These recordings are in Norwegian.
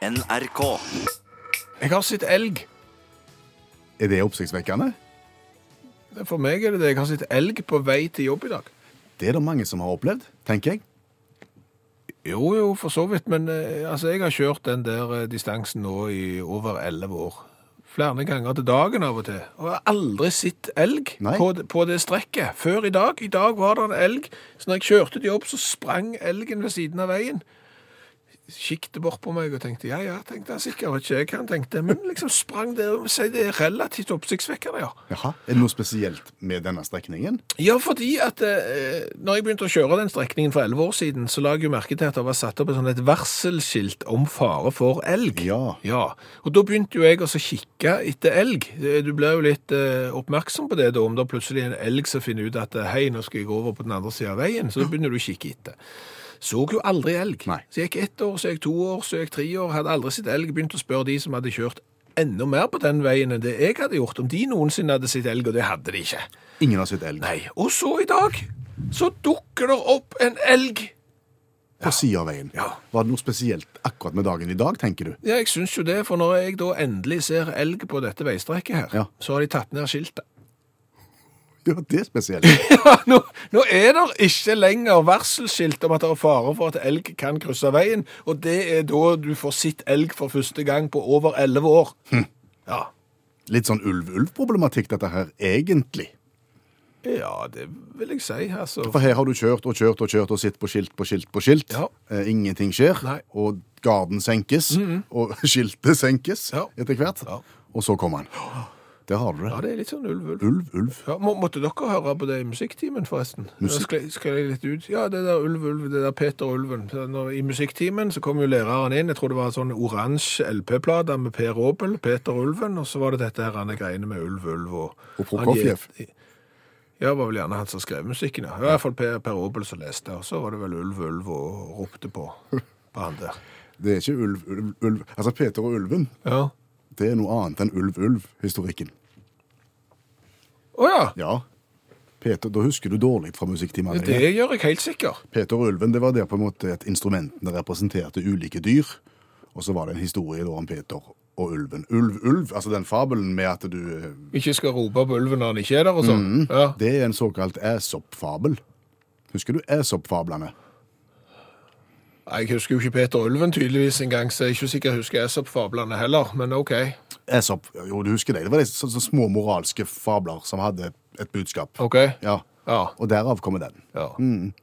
NRK. Jeg har sett elg. Er det oppsiktsvekkende? For meg er det det. Jeg har sett elg på vei til jobb i dag. Det er det mange som har opplevd, tenker jeg. Jo, jo, for så vidt. Men eh, altså, jeg har kjørt den der eh, distansen nå i over elleve år. Flere ganger til dagen av og til. Og jeg har aldri sett elg på, det- på det strekket før i dag. I dag var det en elg. Så når jeg kjørte til jobb, så sprang elgen ved siden av veien. Kikket bort på meg og tenkte ja, ja, tenkte jeg sikkert ikke jeg kan, tenkte Men liksom sprang der og det er relativt oppsiktsvekkende, ja. Jaha, Er det noe spesielt med denne strekningen? Ja, fordi at eh, når jeg begynte å kjøre den strekningen for 11 år siden, så la jeg jo merke til at det var satt opp et, sånn et varselskilt om fare for elg. Ja. Ja, og da begynte jo jeg også å kikke etter elg. Eh, Du blir jo litt eh, oppmerksom på det da, om det plutselig er en elg som finner ut at eh, hei, nå skal jeg gå over på den andre siden av veien, så da begynner du å kikke etter. Så jo aldri elg. Nei. Så jeg gikk ett år, så jeg to år, så jeg tre år, hadde aldri sett elg, begynte å spørre de som hadde kjørt enda mer på den veien enn det jeg hadde gjort, om de noensinne hadde sett elg, og det hadde de ikke. Ingen har sett elg Nei, og så i dag, så dukker det opp en elg. på siden av veien. Ja. Var det noe spesielt akkurat med dagen i dag, tenker du? Ja, jeg syns jo det, for når jeg da endelig ser elg på dette veistrekket her, Ja. så har de tatt ned skiltet. Ja, det er spesielt. Ja, nå, nå er det ikke lenger varselskilt om at det er fare for at elg kan krysse veien, og det er da du får sett elg for første gang på over 11 år. Ja. Litt sånn ulv-ulv-problematikk, dette her, egentlig. ja, det vil jeg si, altså. For her har du kjørt og kjørt og kjørt og sitt på skilt på skilt på skilt. Ja. Eh, ingenting skjer. Nei. Og garden senkes, og skiltet senkes Ja. etter hvert. Ja. Og så kommer han. Der har du det. Ja, det er litt sånn ulv-ulv. Ulv, ulv. Ja, må, måtte dere høre på det i musikktimen, forresten? Musikk? Skal, skal jeg litt ut? Ja, det der Ulv Ulv, det der Peter Ulven. Så Når, I musikktimen så kom jo læreren inn, jeg tror det var sånn oransje LP-plate med Per Aabel, Peter Ulven, og så var det dette her andre greiene med Ulv Ulv og... Og Prokofjev. Han Ja, det var vel gjerne han som skrev musikken, ja. I hvert fall Per, per Aabel som leste, og så var det vel Ulv Ulv og ropte på, på han der. Det er ikke ulv, ulv, ulv. Altså, Peter og ulven, Ja. det er noe annet enn ulv-ulv-historikken. Åja, Ja. Peter, da husker du dårlig fra musikktimene. det gjør jeg helt sikker. Peter og ulven, det var der på en måte at instrumentene representerte ulike dyr. Og så var det en historie da om Peter og ulven. Ulv, ulv, altså den fabelen med at du eh, Ikke skal rope på ulven når han ikke er der og sånn. Ja. Det er en såkalt Aesop-fabel. Husker du Aesop-fablene? Jeg husker jo ikke Peter og Ulven tydeligvis engang, så jeg er ikke sikker jeg husker Aesop-fablene heller, men OK. Aesop, jo, du husker det. Det var de så, så små moralske fabler som hadde et budskap. ok. Ja, Ja. og derav kommer den. ja.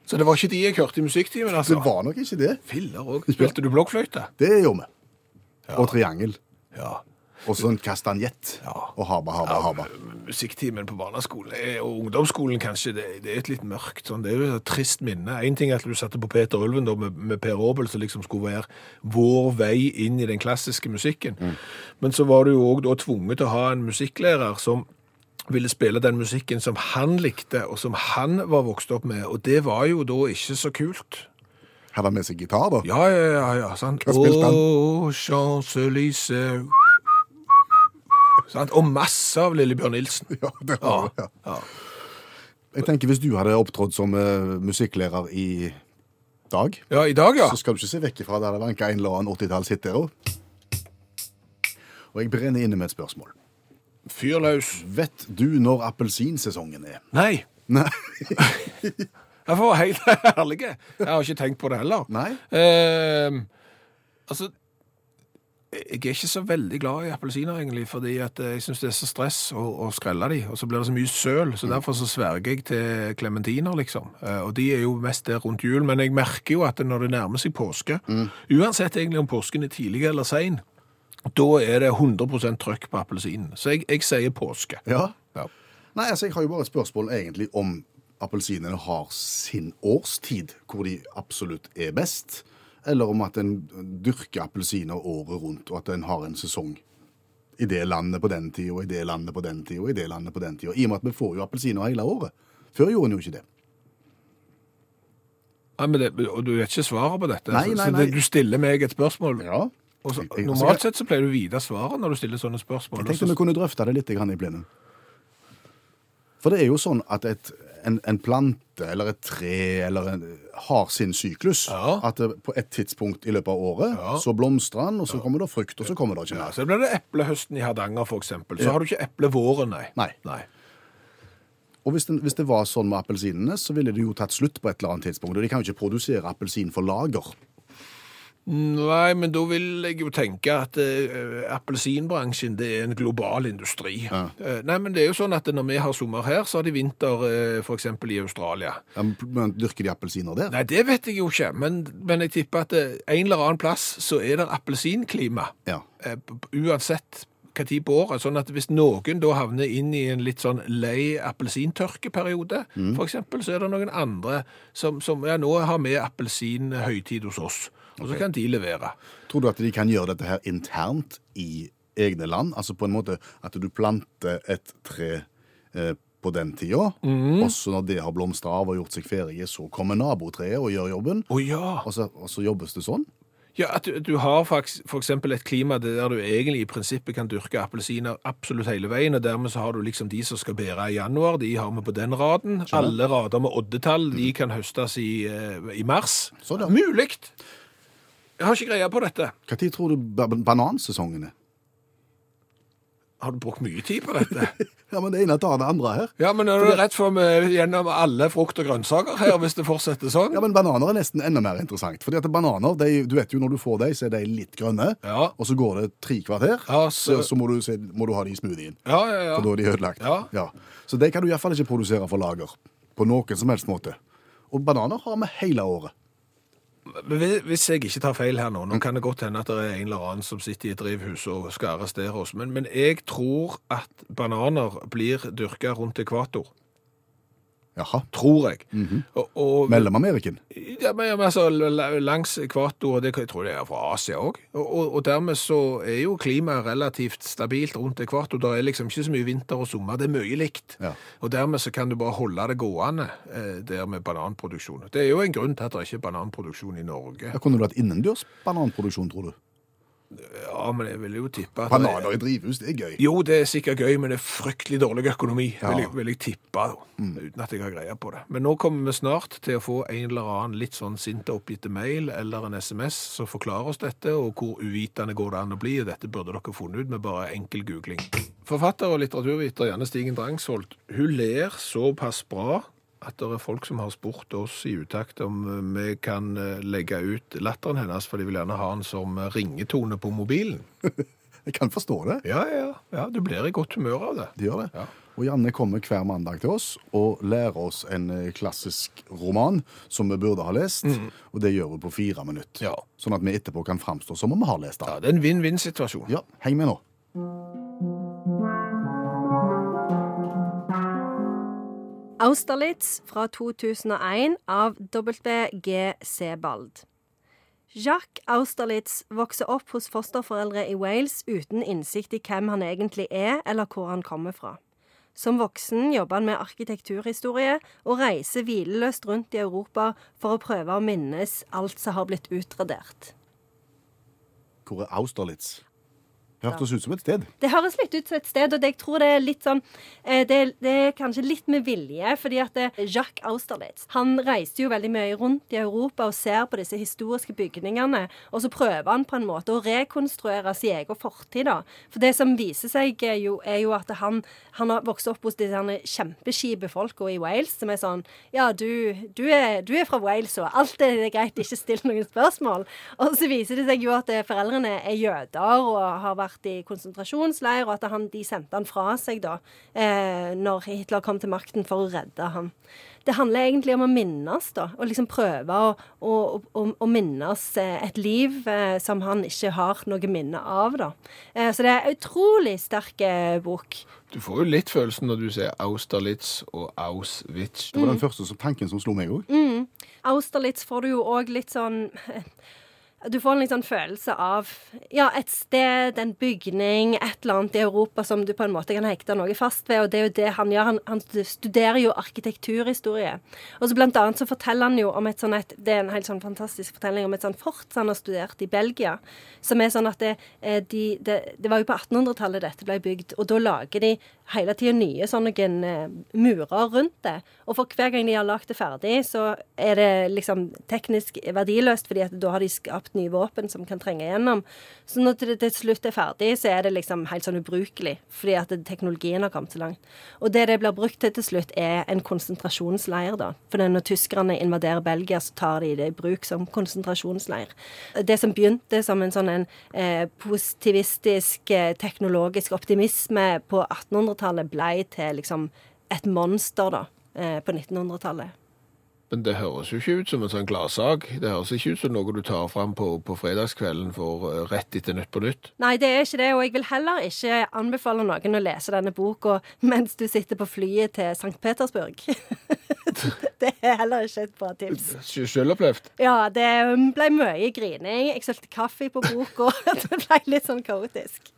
Så det var ikke de jeg hørte i musikktimen, altså? Det var nok ikke det. Filler òg. Spilte du blokkfløyte? Det gjorde vi. Og triangel. Ja. Og sånn kastanjett. Og haba, haba, haba. Musikktimen på barneskolen eh, og ungdomsskolen kanskje, det, det er et litt mørkt. Sånn. Det er jo et trist minne. En ting er at du satte på Peter Ulven da, med, med Per Aabel, som liksom skulle være vår vei inn i den klassiske musikken. Men så var du jo òg da tvunget til å ha en musikklærer som ville spille den musikken som han likte, og som han var vokst opp med, og det var jo da ikke så kult. Hadde han med seg gitar, da? Ja, ja, ja, ja, sant. Hva spilte han? Å, Champs-Élysées. Sant? Og masse av Lillebjørn Nilsen. Ja, det har ja. ja. Jeg tenker Hvis du hadde opptrådt som uh, musikklærer i dag, Ja, i dag, ja. så skal du ikke se vekk ifra der det vanka en eller annen 80-tallshit der òg. Og jeg brenner inne med et spørsmål. Fyr løs. Vet du når appelsinsesongen er? Nei. Nei. Jeg får være helt ærlig. Jeg har ikke tenkt på det heller. Nei? Eh, altså, jeg er ikke så veldig glad i appelsiner, egentlig, fordi at jeg syns det er så stress å, å skrelle de, og så blir det så mye søl, så derfor så sverger jeg til klementiner, liksom. Eh, og de er jo mest der rundt jul, men jeg merker jo at når det nærmer seg påske, uansett egentlig om påsken er tidlig eller sein, da er det 100% trøkk på appelsinen. Så jeg, jeg sier påske. Ja. Ja. Nei, altså, jeg har jo bare et spørsmål egentlig om appelsinene har sin årstid, hvor de absolutt er best, eller om at en dyrker appelsiner året rundt, og at en har en sesong i det landet på den tida, i det landet på den tida, i det landet på den tida. I og med at vi får jo appelsiner hele året. Før gjorde en jo ikke det. Nei, men det, og du vet ikke svaret på dette, Nei, nei, nei, så det, du stiller meg et spørsmål. Ja. Og så, jeg- normalt sett så pleier du å vite svaret når du stiller sånne spørsmål. Jeg tenkte vi kunne drøfte det litt i plenum. For det er jo sånn at et en, en plante eller et tre eller en, har sin syklus. Ja. At det, på et tidspunkt i løpet av året Ja. så blomstrer den, og så kommer det frukt, og så kommer det ikke Ja, mer. så blir det eplehøsten i Hardanger, eksempel. Så har du ikke eplevåren, nei. Nei. nei. Og hvis, den, hvis det var sånn med appelsinene, så ville det jo tatt slutt på et eller annet tidspunkt. Og de kan jo ikke produsere appelsin for lager. Nei, men da vil jeg jo tenke at eh, appelsinbransjen det er en global industri. Eh, nei, men det er jo sånn at når vi har sommer her, så har de vinter eh, for eksempel i Australia. Ja, Men dyrker de appelsiner der? Nei, det vet jeg jo ikke, men, men jeg tipper at eh, en eller annen plass så er det appelsinklima. Ja. eh, Uansett tid på året. Sånn at hvis noen da havner inn i en litt sånn lei appelsintørkeperiode, for eksempel, så er det noen andre som, som ja, nå har vi appelsinhøytid hos oss. Og så kan de levere. Tror du at de kan gjøre dette her internt i egne land? Altså på en måte at du planter et tre eh, på den tida, og så når det har blomstra av og gjort seg ferdige, så kommer nabotreet og gjør jobben, Oh, ja! og så, og så jobbes det sånn? Ja, at du, du har f.eks. et klima der du egentlig i prinsippet kan dyrke appelsiner absolutt hele veien, og dermed så har du liksom de som skal bære i januar, de har vi på den raden. Alle rader med oddetall, de kan høstes i, eh, i mars. Sånn, ja. Muligt! Jeg har ikke greie på dette. Når tror du ba- banansesongen er? Har du brukt mye tid på dette? Ja, men det ene tar det andre her. Ja, men er du rett for vi er gjennom alle frukt og grønnsaker her, hvis det fortsetter sånn? Ja, men Bananer er nesten enda mer interessant. Fordi at bananer, de, du vet jo når du får dem, så er de litt grønne. Ja. Og så går det tre kvarter, Ja, så, så- så må, du, så må du ha de i smoothien. Ja, ja, ja. For da er de ødelagt. Ja. Så de kan du iallfall ikke produsere for lager. På noen som helst måte. Og bananer har vi hele året. Hvis- Hvis jeg ikke tar feil her nå, nå kan det godt hende at det er en eller annen som sitter i et drivhus og skal arrestere oss, men, men jeg tror at bananer blir dyrka rundt ekvator. Jaha. Tror jeg. og, og, Mellom-Ameriken. ja, men, altså, langs ekvator, og det, jeg tror det er fra Asia òg. Og, og, og dermed så er jo klimaet relativt stabilt rundt ekvator. Det er liksom ikke så mye vinter og sommer, det er mye likt. Ja. Og dermed så kan du bare holde det gående eh, der med bananproduksjon. Det er jo en grunn til at det ikke er bananproduksjon i Norge. Ja, kunne du hatt innendørs bananproduksjon, tror du? Ja, men jeg vil jo tippe at er- Bananer i drivhus, det er gøy. Jo, det er sikkert gøy, men det er fryktelig dårlig økonomi, Ja. vil, jeg, vil jeg tippe, da, uten at jeg har greie på det. Men nå kommer vi snart til å få en eller annen litt sånn sinte oppgitte mail eller en SMS som forklarer oss dette, og hvor uvitende går det an å bli, og dette burde dere funnet ut med bare enkel googling. Forfatter og litteraturviter Janne Stigen Drangsholt, hun ler såpass bra at det er folk som har spurt oss i utakt om eh, vi kan eh, legge ut latteren hennes, for de vil gjerne ha den som eh, ringetone på mobilen. Jeg kan forstå det. Ja, ja, ja, du blir i godt humør av det. De gjør det. Ja. Og Janne kommer hver mandag til oss og lærer oss en klassisk roman som vi burde ha lest, og det gjør vi på fire minutter. Ja. Sånn at vi etterpå kan framstå som om vi har lest Ja, det er en vinn-vinn-situasjon. Ja, heng med nå. Austerlitz fra 2001 av W.G. Sebald. Jacques Austerlitz vokser opp hos fosterforeldre i Wales uten innsikt i hvem han egentlig er, eller hvor han kommer fra. Som voksen jobber han med arkitekturhistorie og reiser hvileløst rundt i Europa for å prøve å minnes alt som har blitt utradert. Hvor er Austerlitz? Hørtes ut som et sted. Det høres litt ut som et sted, og det, jeg tror det er litt sånn eh, det, det er kanskje litt med vilje, fordi at Jacques Austerlitz han reiste jo veldig mye rundt i Europa og ser på disse historiske bygningene, og så prøver han på en måte å rekonstruere sin egen fortid. da. For det som viser seg, er jo, er jo at han, han har vokst opp hos disse kjempeskipe folka i Wales, som er sånn Ja, du, du, er, du er fra Wales, og alt er greit, ikke still noen spørsmål. Og så viser det seg jo at eh, foreldrene er jøder og har vært i konsentrasjonsleir, og at han, de sendte han fra seg da eh, når Hitler kom til makten for å redde ham. Det handler egentlig om å minnes, da, og liksom prøve å, å, å, å minnes eh, et liv eh, som han ikke har noe minne av, da. Eh, så det er en utrolig sterk eh, bok. Du får jo litt følelsen når du sier Austerlitz og Auschwitz. Det var den første som, tanken som slo meg òg. Austerlitz får du jo òg litt sånn Du får en sånn følelse av ja, et sted, en bygning, et eller annet i Europa som du på en måte kan hekte noe fast ved. Og det er jo det han gjør. Han, han studerer jo arkitekturhistorie. Og så blant annet så forteller han jo om et sånn et Det er en helt sånn fantastisk fortelling om et sånn fort som han har studert i Belgia. Som er sånn at det, eh, de, det, det var jo på 1800-tallet dette ble bygd. Og da lager de hele tida nye sånne eh, murer rundt det. Og for hver gang de har lagd det ferdig, så er det liksom teknisk verdiløst, fordi at da har de skapt nye våpen som kan trenge gjennom. Så når det til slutt er ferdig, så er det liksom helt sånn ubrukelig. Fordi at teknologien har kommet så langt. Og det det blir brukt til til slutt, er en konsentrasjonsleir, da. For når tyskerne invaderer Belgia, så tar de det i bruk som konsentrasjonsleir. Det som begynte som en sånn en eh, positivistisk, eh, teknologisk optimisme på 1800-tallet, blei til liksom et monster, da, eh, på 1900-tallet. Men det høres jo ikke ut som en sånn gladsak. Det høres ikke ut som noe du tar fram på, på fredagskvelden for uh, rett etter Nytt på Nytt. Nei, det er ikke det, og jeg vil heller ikke anbefale noen å lese denne boka mens du sitter på flyet til St. Petersburg. det er heller ikke et bra tips. Selvopplevd? Ja, det ble mye grining. Jeg sølte kaffe på boka. det ble litt sånn kaotisk.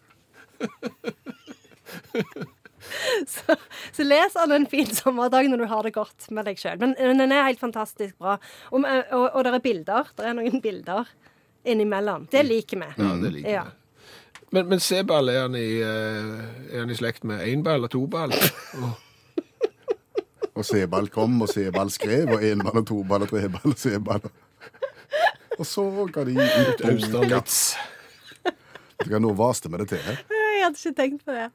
Så, så les den en fin sommerdag når du har det godt med deg sjøl. Men, men, den er helt fantastisk bra. Og, og, og det er bilder. Det er noen bilder innimellom. Det liker vi. Ja, det liker vi. Ja. Men, men C-ball, er han i, uh, er han i slekt med énball og toball? Oh. og C-ball kom, og C-ball skrev, og énball og toball og treball og C-ball. Og så ga de ut Austerlitz. Nå vaste vi det til. Jeg hadde ikke tenkt på det.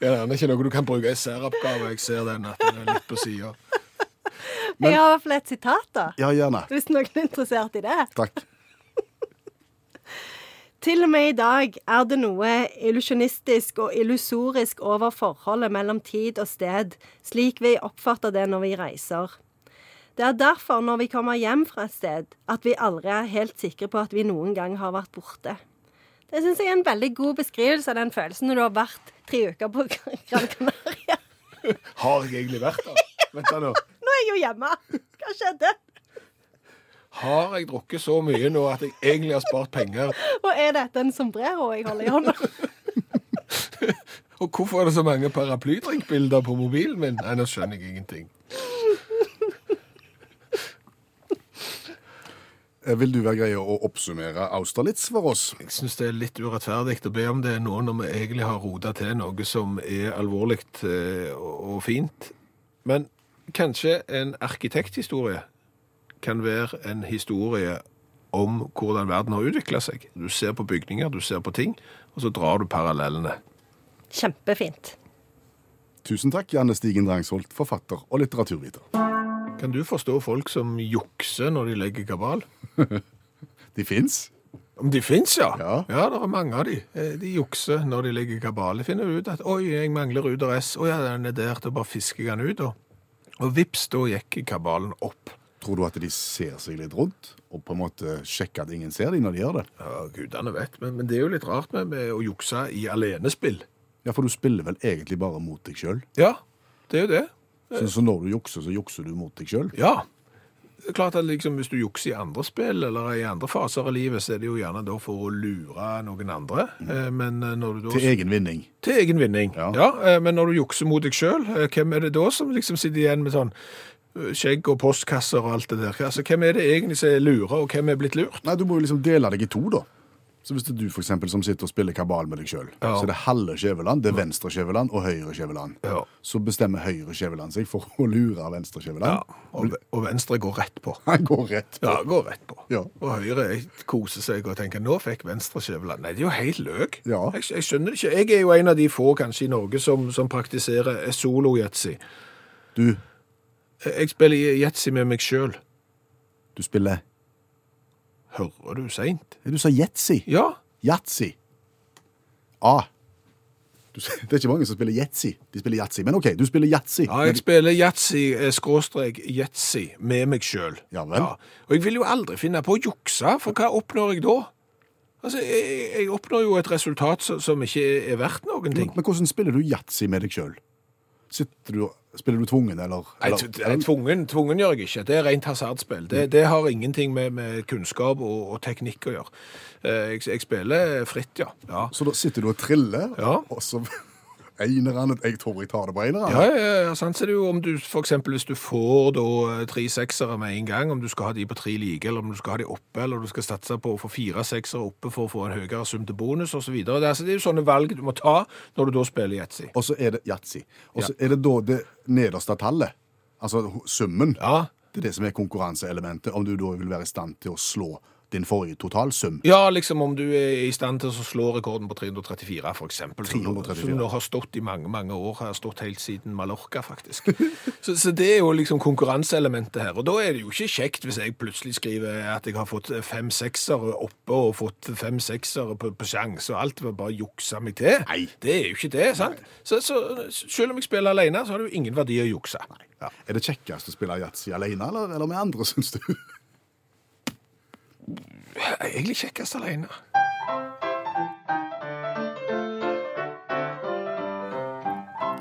Ja, det er ikke noe du kan bruke i særoppgave. Jeg ser den at den er litt på sida. Jeg har i hvert fall et sitat, da. Ja, gjerne. Hvis noen er interessert i det. Takk. Til og med i dag er det noe illusjonistisk og illusorisk over forholdet mellom tid og sted, slik vi oppfatter det når vi reiser. Det er derfor, når vi kommer hjem fra et sted, at vi aldri er helt sikre på at vi noen gang har vært borte. Det syns jeg er en veldig god beskrivelse av den følelsen når du har vært tre uker på Gran Canaria. Har jeg egentlig vært der? Vent da nå. Nå er jeg jo hjemme. Hva skjedde? Har jeg drukket så mye nå at jeg egentlig har spart penger? Og er dette en sombrero jeg holder i hånda? Og hvorfor er det så mange paraplydrinkbilder på mobilen min? Nei, nå skjønner jeg ingenting. Vil du være greie å oppsummere Austerlitz for oss? Jeg syns det er litt urettferdig å be om det nå når vi egentlig har rota til noe som er alvorlig eh, og fint. Men kanskje en arkitekthistorie kan være en historie om hvordan verden har utvikla seg. Du ser på bygninger, du ser på ting, og så drar du parallellene. Kjempefint. Tusen takk, Janne Stigen Drangsholt, forfatter og litteraturviter. Kan du forstå folk som jukser når de legger kabal? de fins? Om de fins, ja. ja. Ja, det er mange av de. Eh, de jukser når de legger kabal. De finner ut at 'oi, jeg mangler ruter S'. og ja, den er der', da bare fisker jeg den ut, Og, Og vips, da gikk kabalen opp. Tror du at de ser seg litt rundt, og på en måte sjekker at ingen ser dem når de gjør det? Ja, gudene vet, men, men det er jo litt rart med, med å jukse i alenespill. Ja, for du spiller vel egentlig bare mot deg sjøl? Ja, det er jo det. Så, så, når du jukser, så jukser du mot deg sjøl? Ja. Det er klart at liksom, Hvis du jukser i andre spill eller i andre faser av livet, så er det jo gjerne da for å lure noen andre. Mm. Eh, men eh, når du da... Til egen vinning? Til egen vinning, ja. ja. Eh, men når du jukser mot deg sjøl, hvem er det da som liksom sitter igjen med sånn skjegg og postkasser og alt det der? Altså, Hvem er det egentlig som er lurer, og hvem er blitt lurt? Nei, Du må jo liksom dele deg i to, da. Så hvis det er du for eksempel, som sitter og spiller kabal med deg sjøl, ja. så er det halve Skjæveland, det er venstre Skjæveland og høyre Skjæveland. Ja. Så bestemmer høyre Skjæveland seg for å lure venstre Skjæveland. Ja. Og, og, venstre går rett på. Han går rett på. Ja, går rett på. Ja. Og høyre koser seg og tenker nå fikk venstre Skjæveland. Nei, det er jo helt løk. Ja. Jeg, jeg, skjønner det ikke. Jeg er jo en av de få kanskje i Norge som, som praktiserer solo-yatzy. Du? Jeg spiller yatzy med meg sjøl. Du spiller Hører du seint? Du sa yatzy. Ja. Yatzy. A. Du, det er ikke mange som spiller yatzy. De spiller yatzy. Men OK, du spiller yatzy. Ja, jeg spiller yatzy, eh, skråstrek yatzy, med meg sjøl. Ja vel. Ja. Og jeg vil jo aldri finne på å jukse, for hva oppnår jeg da? Altså, jeg, jeg oppnår jo et resultat som, som ikke er verdt noen ting. Men, men hvordan spiller du yatzy med deg sjøl? Sitter du, spiller du tvungen, eller? Eller, nei, tvungen, tvungen gjør jeg ikke. Det er rent hasardspill. Det, det har ingenting med, med kunnskap og, og teknikk å gjøre. Eh, Jeg, jeg spiller fritt, ja. Ja, Så da sitter du og triller, Ja. og så Einerne Jeg tror jeg tar det på eneren. ja, ja, ja sant så er det jo om du eksempel hvis du får da eh, tre seksere med en gang, om du skal ha de på tre like, eller om du skal ha de oppe, eller du skal satse på å få fire seksere oppe for å få en høyere sum til bonus videre. Det, er, altså, det er jo sånne valg du må ta når du da spiller yatzy. Og så er det yatzy. Og så er det da det nederste tallet, altså summen, Ja, det er det som er konkurranseelementet, om du da vil være i stand til å slå din forrige totalsum. Ja, liksom om du er i stand til å slå rekorden på 334, for eksempel. Som, 334. som nå har stått i mange, mange år. Har stått helt siden Mallorca, faktisk. så, så det er jo liksom konkurranseelementet her. Og da er det jo ikke kjekt hvis jeg plutselig skriver at jeg har fått fem seksere oppe og fått fem seksere på, på sjanse, og alt bare juksa meg til. Nei. Det er jo ikke det, sant? Så, så selv om jeg spiller alene, så har det jo ingen verdi å jukse. Ja. Er det kjekkest å spille yatzy alene, eller, eller med andre, syns du? Egentlig kjekkest alene.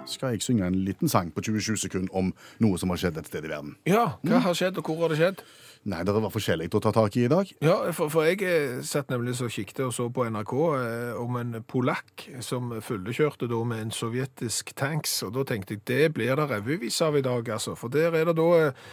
Skal jeg synge en liten sang på 27 sekunder om noe som har skjedd et sted i verden? Ja, hva har skjedd, og hvor har det skjedd? Nei, det var forskjellig å ta tak i i dag. Ja, for, for jeg eh, satt nemlig så kikket og så på NRK eh, om en polakk som fullekjørte da med en sovjetisk tanks, og da tenkte jeg det blir det revyvis av i dag, altså. For der er det da eh,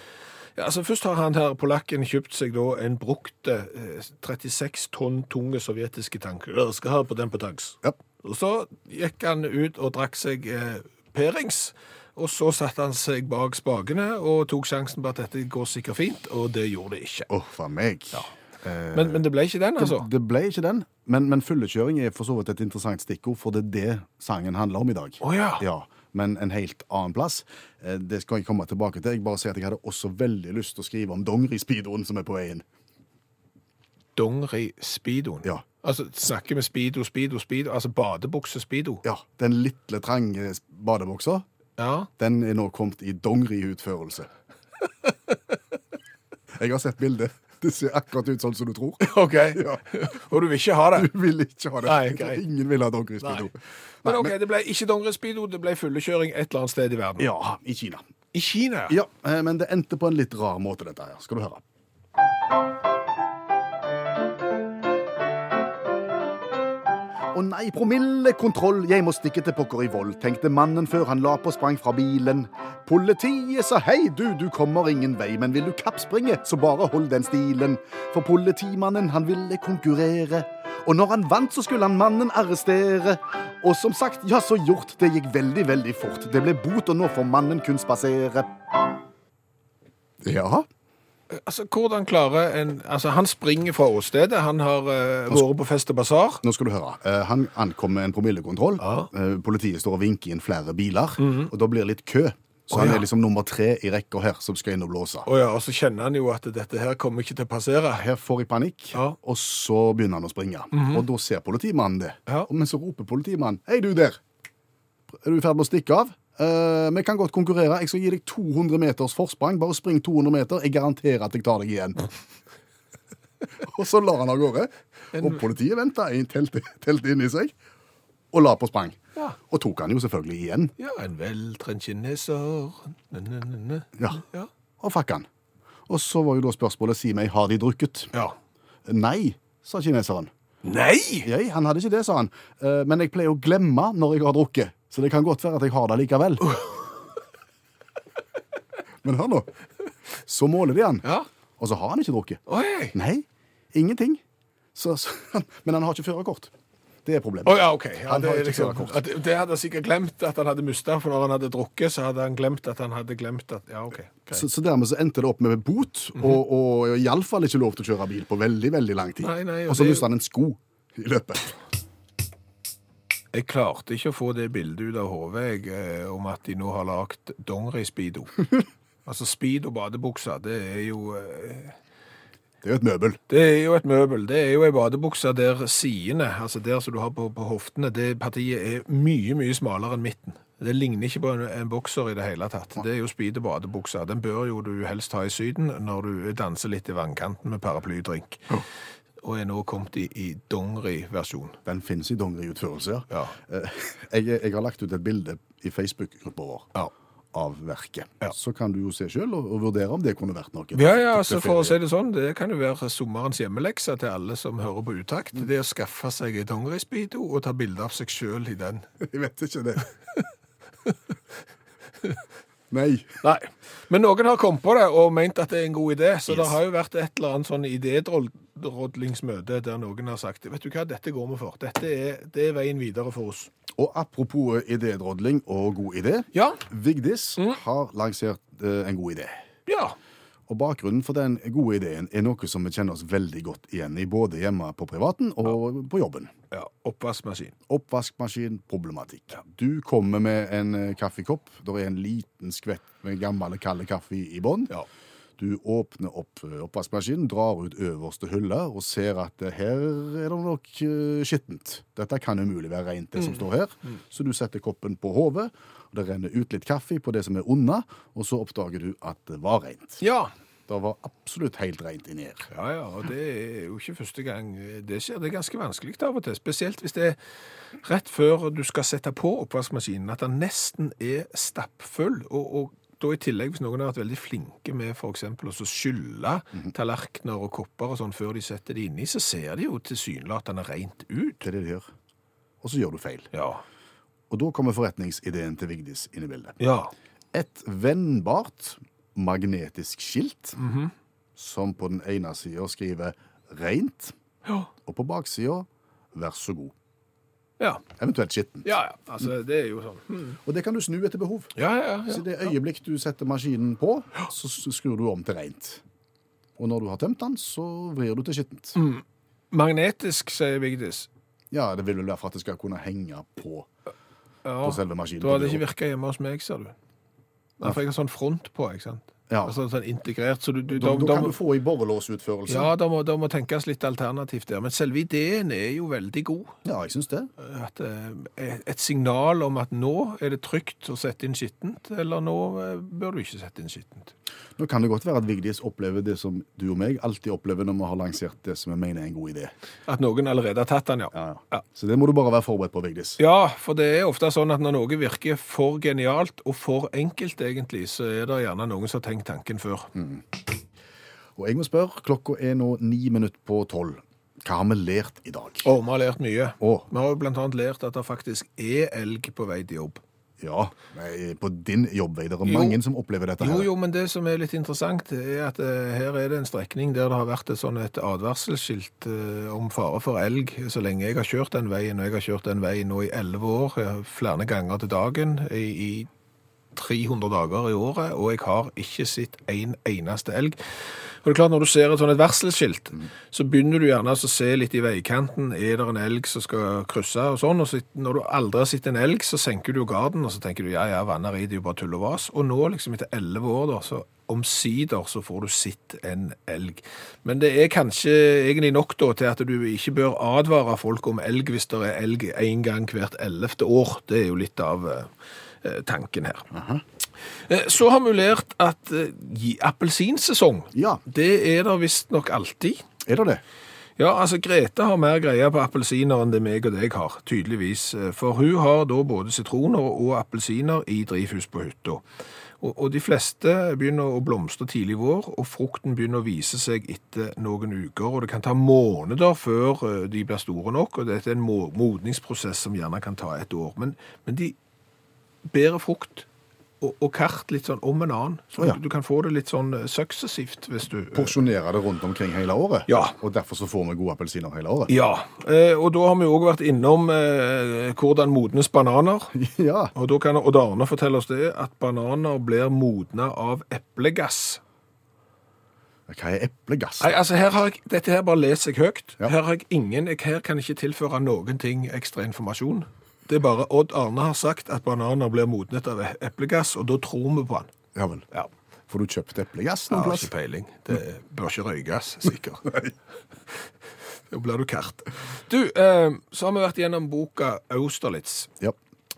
ja, altså Først har han her polakken kjøpt seg da en brukte eh, 36 tonn tunge sovjetiske tank. Skal ha på den på tanks. Ja. Og så gikk han ut og drakk seg eh, perings. Og så satte han seg bak spakene og tok sjansen på at dette går sikkert fint, og det gjorde det ikke. Åh, for meg. Eh, Men, men det ble ikke den, altså? Det ble ikke den, men, men fyllekjøring er for så vidt et interessant stikkord, for det er det sangen handler om i dag. Å ja. Ja, men en helt annen plass. Eh, Det skal jeg komme tilbake til. Jeg bare sier at jeg hadde også veldig lyst til å skrive om dongerispeedoen som er på veien. Dongeri-speedoen. Ja. Altså, snakker vi speedo, speedo, speedo, altså badebukse-speedo. Ja, Den lille, trange badebuksa, Ja. den er nå kommet i dongeriutførelse. Jeg har sett bildet. Det ser akkurat ut sånn som du tror. OK. Ja. Og du vil ikke ha det? Du vil ikke ha det. Nei, okay. Ingen vil ha dongerispeedo. Men OK, det ble ikke dongeri-speedo, det ble fullekjøring et eller annet sted i verden. Ja, i Kina. I Kina? Ja, eh, men det endte på en litt rar måte, dette her. Skal du høre. Å nei, promillekontroll, jeg må stikke til pokker i vold, tenkte mannen før han la på og sprang fra bilen. Politiet sa hei, du, du kommer ingen vei, men vil du kappspringe, så bare hold den stilen. For politimannen, han ville konkurrere, og når han vant, så skulle han mannen arrestere. Og som sagt, ja, så gjort, det gikk veldig, veldig fort. Det ble bot, og nå får mannen kun spasere. Ja, Altså, hvordan klarer en Altså, han springer fra åstedet, han har uh, vært på fest og basar. Nå skal du høre. Eh, han ankom med en promillekontroll. Ja. Mhm. Eh, politiet står og vinker inn flere biler, og da blir det litt kø. Så Å, han ja. er liksom nummer tre i rekka her som skal inn og blåse. Å ja, og så kjenner han jo at dette her kommer ikke til å passere. Her får jeg panikk, Ja. Mhm. og så begynner han å springe. Og da ser politimannen det. Ja. Men så roper politimannen Hei, du der! Er du i ferd med å stikke av? Eh, vi kan godt konkurrere. Jeg skal gi deg 200 meters forsprang. Bare spring 200 meter. Jeg garanterer at jeg tar deg igjen. og så lar han av gårde. Og politiet venta, telt inn inni seg, og la på sprang. Ja. Og tok han jo selvfølgelig igjen. Ja, en veltrent kineser. Ja. ja. Og fikk han. Og så var jo da spørsmålet si meg, har de drukket? Ja. Nei, sa kineseren. Nei! Jeg, han hadde ikke det, sa han. Eh, Men jeg pleier å glemme når jeg har drukket. Så det kan godt være at jeg har det likevel. Men hør nå. Så måler de han, Ja. og så har han ikke drukket. Oi! Nei, ingenting. Så, så, men han har ikke førerkort. Det er problemet. Å ja, OK. Ja, Han det, er ikke liksom, førerkort. at, det hadde han sikkert glemt at han hadde mista, for når han hadde drukket, så hadde han glemt at han hadde glemt at Ja, OK. greit. Så, så dermed så endte det opp med bot, og, og iallfall ikke lov til å kjøre bil på veldig veldig lang tid. Nei, nei, og og så det- mista han en sko i løpet. Jeg klarte ikke å få det bildet ut av hodet eh, om at de nå har lagd dongeri-speedo. altså speedo badebukser, det er jo eh, Det er jo et møbel. Det er jo et møbel. Det er jo ei badebukse der sidene, altså der som du har på, på hoftene, det partiet er mye, mye smalere enn midten. Det ligner ikke på en, en bokser i det hele tatt. Det er jo speedo badebukse. Den bør jo du helst ha i Syden når du danser litt i vannkanten med paraplydrink. Og er nå kommet i, i dongeri-versjon. Den finnes i dongeriutførelse, ja. Ja. Jeg, jeg har lagt ut et bilde i Facebook-gruppa vår Ja. av verket. Ja. Så kan du jo se sjøl og, og vurdere om det kunne vært noe. Ja, ja, altså for å si det sånn, det kan jo være sommerens hjemmelekse til alle som hører på utakt. Det er å skaffe seg ei dongerispeedo og ta bilde av seg sjøl i den. Jeg vet ikke det. Nei. Nei, men noen har kommet på det og ment at det er en god idé, så Yes. det har jo vært et eller annet sånn idédrodlingsmøte der noen har sagt, vet du hva, dette går vi for. Dette er, det er veien videre for oss. Og apropos idédrodling og god idé. Ja, Vigdis har lansert eh, en god idé. ja, Og bakgrunnen for den gode ideen er noe som vi kjenner oss veldig godt igjen i, både hjemme på privaten og på jobben. ja, oppvaskmaskin. Oppvaskmaskinproblematikk. Du kommer med en eh, kaffekopp. Det er en liten skvett med gammel kald kaffe i bånn. Ja. Du åpner opp eh, oppvaskmaskinen, drar ut øverste hylle og ser at eh, her er det nok skittent. Dette kan umulig være rent, det som står her. Så du setter koppen på hodet, og det renner ut litt kaffe på det som er unna, og så oppdager du at det var rent. Ja, Det var absolutt helt rent inni her. Ja, ja, og det er jo ikke første gang det skjer. Det er ganske vanskelig av og til, spesielt hvis det er rett før du skal sette på oppvaskmaskinen, at den nesten er stappfull, og, og da i tillegg, hvis noen har vært veldig flinke med eksempel å mm skylle tallerkener og kopper og sånn før de setter det inni, så ser de jo tilsynelatende rent ut. Det er det de gjør. Og så gjør du feil. Ja. Og da kommer forretningsideen til Vigdis inn i bildet. Ja. Et vennbart magnetisk skilt som på den ene sida skriver 'rent', Ja. og på baksida 'vær så god'. Ja, Eventuelt skittent. ja, ja. altså det er jo sånn. Mm. Og det kan du snu etter behov. Ja, ja, ja. Så i det øyeblikk du setter maskinen på, så skrur du om til rent. Og når du har tømt den, så vrir du til skittent. Magnetisk, sier Vigdis. Ja, det vil vel være for at det skal kunne henge på, på selve maskinen. Da hadde det ikke virka hjemme hos meg, ser du. Nei, for jeg har sånn front på, ikke sant. Ja. Altså sånn integrert, så du, du, Da, da da kan du få i borrelåsutførelse. Ja, da må, da må tenkes litt alternativt der. Men selve ideen er jo veldig god. Ja, jeg syns det. At, eh, et signal om at nå er det trygt å sette inn skittent, eller nå eh, bør du ikke sette inn skittent. Nå kan det godt være at Vigdis opplever det som du og meg alltid opplever når vi har lansert det som vi mener er en god idé. At noen allerede har tatt den, ja. Ja, Ja. Så det må du bare være forberedt på, Vigdis. Ja, for det er ofte sånn at når noe virker for genialt og for enkelt egentlig, så er det gjerne noen som har tenkt tanken før. Og jeg må spørre, klokka er nå ni minutter på tolv. Hva har vi lært i dag? Og vi har lært mye. Oh. Vi har jo blant annet lært at det faktisk er elg på vei til jobb. Ja, nei, på din jobbvei. Det er Jo. mange som opplever dette Jo, her. jo, men det som er litt interessant, er at eh, her er det en strekning der det har vært et sånn et advarselskilt eh, om fare for elg så lenge jeg har kjørt den veien, og jeg har kjørt den veien nå i 11 år, eh, flere ganger til dagen, i, i 300 dager i året, og jeg har ikke sett en eneste elg. Og det er klart, når du ser et sånn et varselskilt, så begynner du gjerne å se litt i veikanten, er det en elg som skal krysse og sånn, og så, når du aldri har sett en elg, så senker du garden, og så tenker du, ja, ja, i, det er jo bare tull og vas. Og nå, liksom etter 11 år da, så omsider så får du sett en elg. Men det er kanskje egentlig nok da til at du ikke bør advare folk om elg hvis det er elg en gang hvert 11. år. Det er jo litt av eh, tanken her. Eh, Så har vi lært at eh, appelsinsesong, Ja, det er det visst nok alltid. er det det? Ja, altså Grete har mer greie på appelsiner enn det meg og deg har, tydeligvis. Eh, For hun har da både sitroner og appelsiner i drivhus på hytta. Og, og de fleste begynner å blomstre tidlig i vår, og frukten begynner å vise seg etter noen uker. Og det kan ta måneder før eh, de blir store nok, og dette er en mo- modningsprosess som gjerne kan ta et år. Men, men de bærer frukt og, og kart litt sånn om en annen. Så oh, ja. du, du kan få det litt sånn eh, suksessivt hvis du eh, Porsjonere det rundt omkring hele året? Ja. Og derfor så får vi gode appelsiner hele året? Ja, eh, og da har vi òg vært innom eh, hvordan modnes bananer. Ja. Og da kan Odd Arne fortelle oss det, at bananer blir modna av eplegass. Hva er eplegass? Nei, altså her har jeg, Dette her bare leser jeg høyt. Ja. Her har jeg ingen, jeg, her kan jeg ikke tilføre noen ting ekstra informasjon. Det er bare Odd Arne har sagt at bananer blir modnet av eplegass, og da tror vi på han. Ja vel. Ja, Får du kjøpt eplegass noen plass? har ikke peiling. Det bør ikke røykes, sikkert. Da blir du kart. Du, eh, så har vi vært gjennom boka Austerlitz. Ja.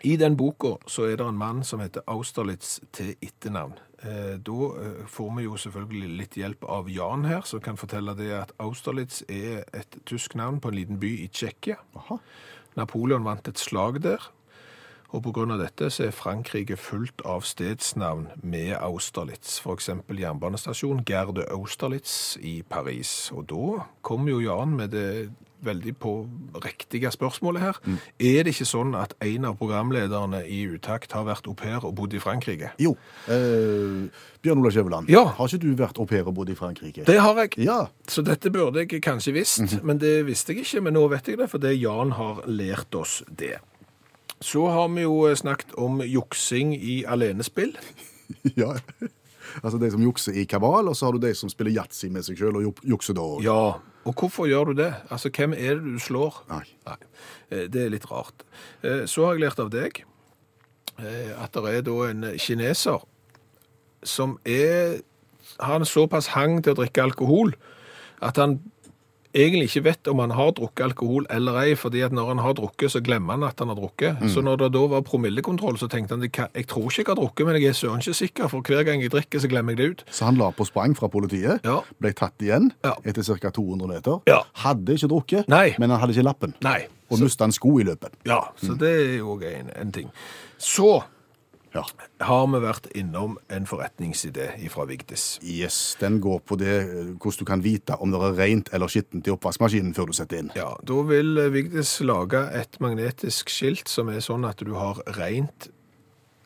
I den boka så er det en mann som heter Austerlitz til etternavn. Eh, Da eh, får vi jo selvfølgelig litt hjelp av Jan her, som kan fortelle det at Austerlitz er et tysk navn på en liten by i Tsjekkia. Napoleon vant et slag der, og av dette så er Frankrike fullt av stedsnavn med Austerlitz. Eksempel jernbanestasjon Gerde Austerlitz i Paris. Og da kom jo Jan med det veldig på riktige spørsmålet her. Er det ikke sånn at en av programlederne i Utakt har vært au pair og bodd i Frankrike? Jo. Eh, Bjørn Ola Skjæveland, Ja. har ikke du vært au pair og bodd i Frankrike? Det har jeg. Ja. Så dette burde jeg kanskje visst, men det visste jeg ikke. Men nå vet jeg det, for det Jan har lært oss det. Så har vi jo snakket om juksing i alenespill. ja. Altså de som jukser i kabal, og så har du de som spiller yatzy med seg sjøl og jukser da òg. Ja, og hvorfor gjør du det? Altså, hvem er det du slår? Nei. Nei, eh, det er litt rart. Eh, Så har jeg lært av deg eh, at det er da en kineser som er har en såpass hang til å drikke alkohol at han egentlig ikke vet om han har drukket alkohol eller ei, fordi at når han har drukket, så glemmer han at han har drukket. Så når det da var promillekontroll, så tenkte han jeg jeg tror ikke jeg har drukket, men jeg er søren ikke sikker, for hver gang jeg drikker, så glemmer jeg det ut. Så han la på sprang fra politiet, Ja. ble tatt igjen Ja. etter ca. 200 meter. Ja. Hadde ikke drukket, Nei. men han hadde ikke lappen. Nei. Og mista en sko i løpet. Ja, så det er jo en, en ting. Så Ja. har vi vært innom en forretningsidé fra Vigdis. Yes, Den går på det eh, hvordan du kan vite om det er rent eller skittent i oppvaskmaskinen før du setter inn. Ja, Da vil eh, Vigdis lage et magnetisk skilt som er sånn at du har rent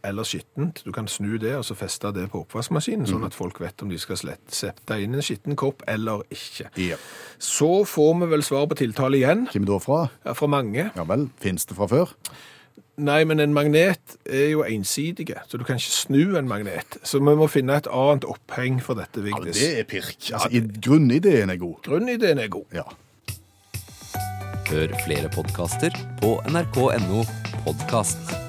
eller skittent. Du kan snu det og så feste det på oppvaskmaskinen, sånn at folk vet om de skal sette inn en skitten kopp eller ikke. Ja. Så får vi vel svar på tiltale igjen, Kommer da fra? ja, fra mange. Ja vel, fins det fra før? Nei, men en magnet er jo ensidige, så du kan ikke snu en magnet. Så vi må finne et annet oppheng for dette, Ja, det er pirk. Altså, i Grunnideen er god. Grunnideen er god. Ja. Hør flere podkaster på nrk.no podkast.